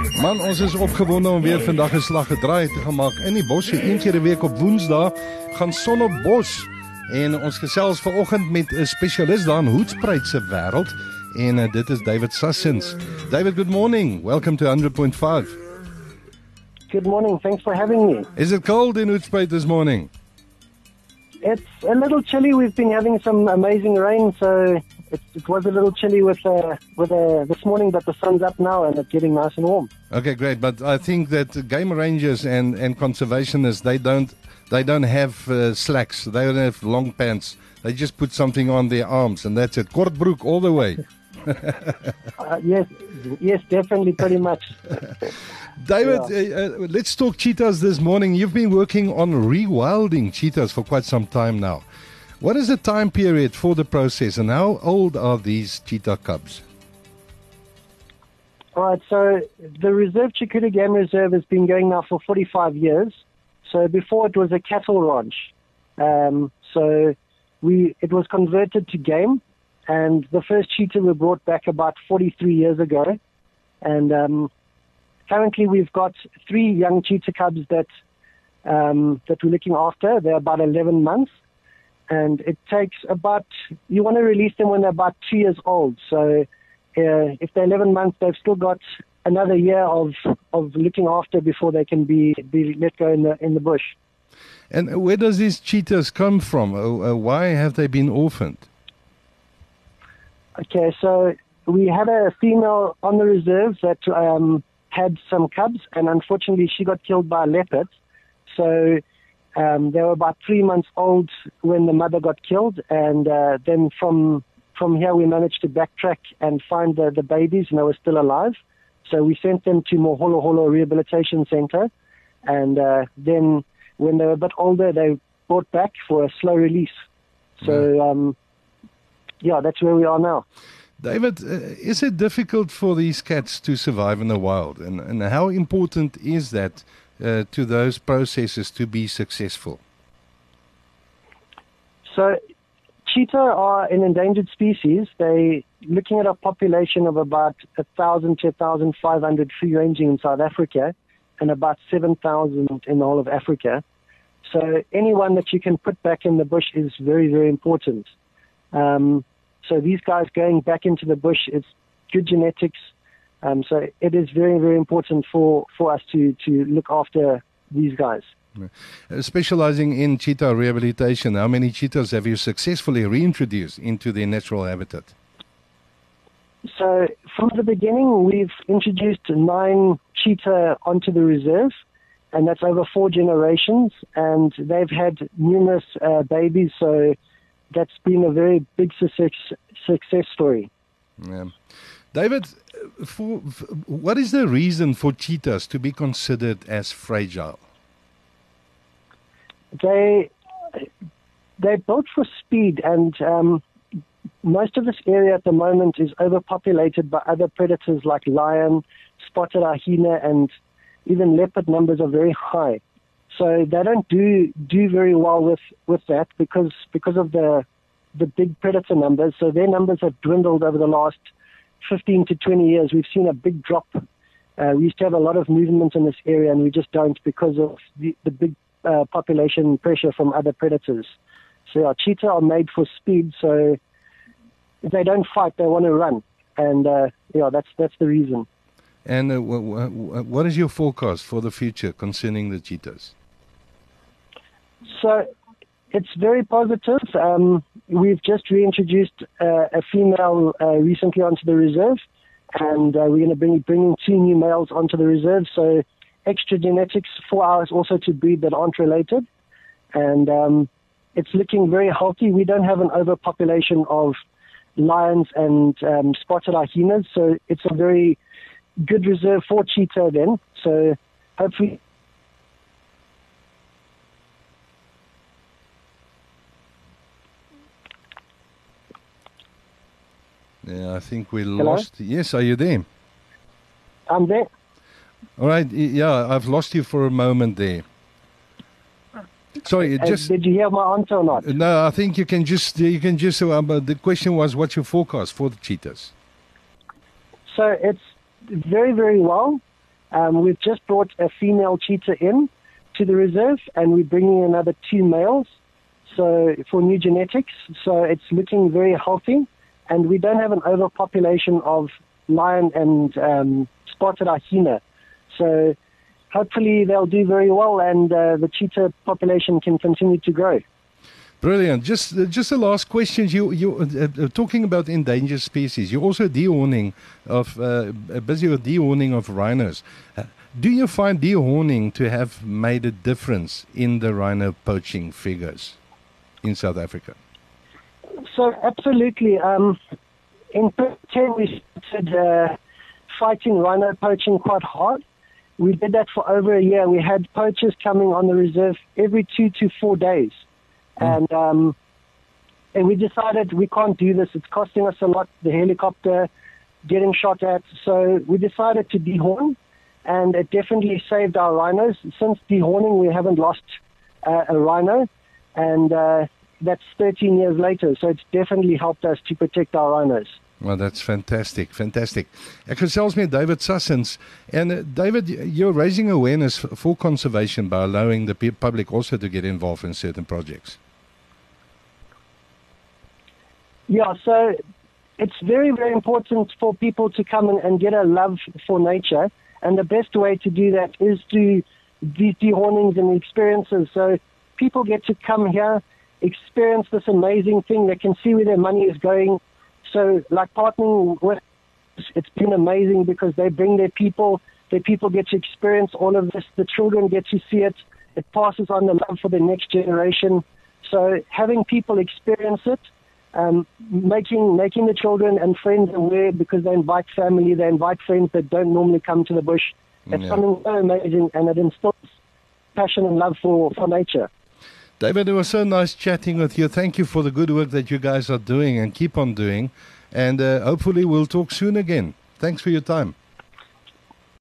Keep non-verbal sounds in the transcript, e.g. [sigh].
Man, ons is opgewonde om weer vandag 'n slag gedraai te gemaak in die bos. Een keer 'n week op Woensdae gaan son op bos. En ons gesels vanoggend met 'n spesialis daar in Hoedspruit se wêreld en uh, dit is David Sassins. David, good morning. Welcome to 100.5. Good morning. Thanks for having me. Is it cold in Hoedspruit this morning? It's a little chilly. We've been having some amazing rain, so it, it was a little chilly with uh, with uh, this morning, but the sun's up now and it's getting nice and warm. Okay, great. But I think that game rangers and, and conservationists they don't they don't have uh, slacks. They don't have long pants. They just put something on their arms and that's it. Kortbroek all the way. [laughs] uh, yes, yes, definitely, pretty much. [laughs] David, yeah. uh, uh, let's talk cheetahs this morning. You've been working on rewilding cheetahs for quite some time now. What is the time period for the process and how old are these cheetah cubs? All right, so the Reserve Tshukudu Game Reserve has been going now for 45 years. So before it was a cattle ranch. Um, so we it was converted to game, and the first cheetah were brought back about 43 years ago. And um, currently we've got three young cheetah cubs that um, that we're looking after. They're about 11 months, and it takes about you want to release them when they're about two years old. So uh, if they're 11 months, they've still got another year of of looking after before they can be be let go in the in the bush. And where does these cheetahs come from? Uh, uh, why have they been orphaned? Okay, so we had a female on the reserve that um, had some cubs, and unfortunately, she got killed by a leopard. So um, they were about three months old when the mother got killed, and uh, then from from here we managed to backtrack and find the, the babies, and they were still alive. So we sent them to Moholoholo Rehabilitation Center, and uh, then when they were a bit older, they brought back for a slow release. So um, yeah, that's where we are now. David, uh, is it difficult for these cats to survive in the wild, and, and how important is that uh, to those processes to be successful? So, cheetah are an endangered species. They looking at a population of about a thousand to thousand five hundred free ranging in South Africa, and about seven thousand in the whole of Africa. So, anyone that you can put back in the bush is very, very important. Um, so these guys going back into the bush, it's good genetics. Um, so it is very, very important for, for us to, to look after these guys. Uh, specializing in cheetah rehabilitation, how many cheetahs have you successfully reintroduced into their natural habitat? So from the beginning, we've introduced nine cheetah onto the reserve, and that's over four generations, and they've had numerous uh, babies. So that's been a very big success success story. Yeah. David, for, for, what is the reason for cheetahs to be considered as fragile? They they're built for speed, and um, most of this area at the moment is overpopulated by other predators like lion, spotted hyena, and even leopard numbers are very high. So they don't do do very well with with that because because of the the big predator numbers. So their numbers have dwindled over the last 15 to 20 years. We've seen a big drop. Uh, we used to have a lot of movement in this area, and we just don't because of the, the big uh, population pressure from other predators. So our cheetah are made for speed, so if they don't fight, they want to run, and uh, yeah, that's that's the reason. And uh, w- w- what is your forecast for the future concerning the cheetahs? So it's very positive. Um, we've just reintroduced uh, a female uh, recently onto the reserve, and uh, we're going to bring bringing two new males onto the reserve. So extra genetics for ours also to breed that aren't related, and um, it's looking very healthy. We don't have an overpopulation of lions and um, spotted hyenas, so it's a very good reserve for cheetah. Then, so hopefully Yeah, I think we Hello? lost. Yes, are you there? I'm there. All right. Yeah, I've lost you for a moment there. Sorry, uh, just did you hear my answer or not? No, I think you can just you can just. Um, the question was, what's your forecast for the cheetahs? So it's very very well. Um, we've just brought a female cheetah in to the reserve, and we're bringing another two males. So for new genetics, so it's looking very healthy, and we don't have an overpopulation of lion and um, spotted hyena. So hopefully they'll do very well, and uh, the cheetah population can continue to grow. Brilliant. Just uh, just the last question. You you uh, uh, talking about endangered species. You're also dehorning of uh, busy with dehorning of rhinos. Uh, do you find dehorning to have made a difference in the rhino poaching figures in South Africa? So absolutely. Um, in 2010, we started uh, fighting rhino poaching quite hard. We did that for over a year. We had poachers coming on the reserve every two to four days. Mm. And um, and we decided we can't do this. It's costing us a lot. The helicopter getting shot at. So we decided to dehorn, and it definitely saved our rhinos. Since dehorning, we haven't lost uh, a rhino, and uh, that's 13 years later. So it's definitely helped us to protect our owners. Well, that's fantastic, fantastic. Ek gesels met David Sussens and uh, David, you're raising awareness for conservation by allowing the public also to get involved in certain projects. Yeah, so it's very, very important for people to come and, and get a love for nature. And the best way to do that is through these dehornings and the experiences. So people get to come here, experience this amazing thing. They can see where their money is going. So, like partnering with, it's been amazing because they bring their people. Their people get to experience all of this. The children get to see it. It passes on the love for the next generation. So, having people experience it um, making making the children and friends aware because they invite family, they invite friends that don't normally come to the bush. It's yeah. something so amazing, and it instills passion and love for, for nature. David, it was so nice chatting with you. Thank you for the good work that you guys are doing and keep on doing. And uh, hopefully, we'll talk soon again. Thanks for your time.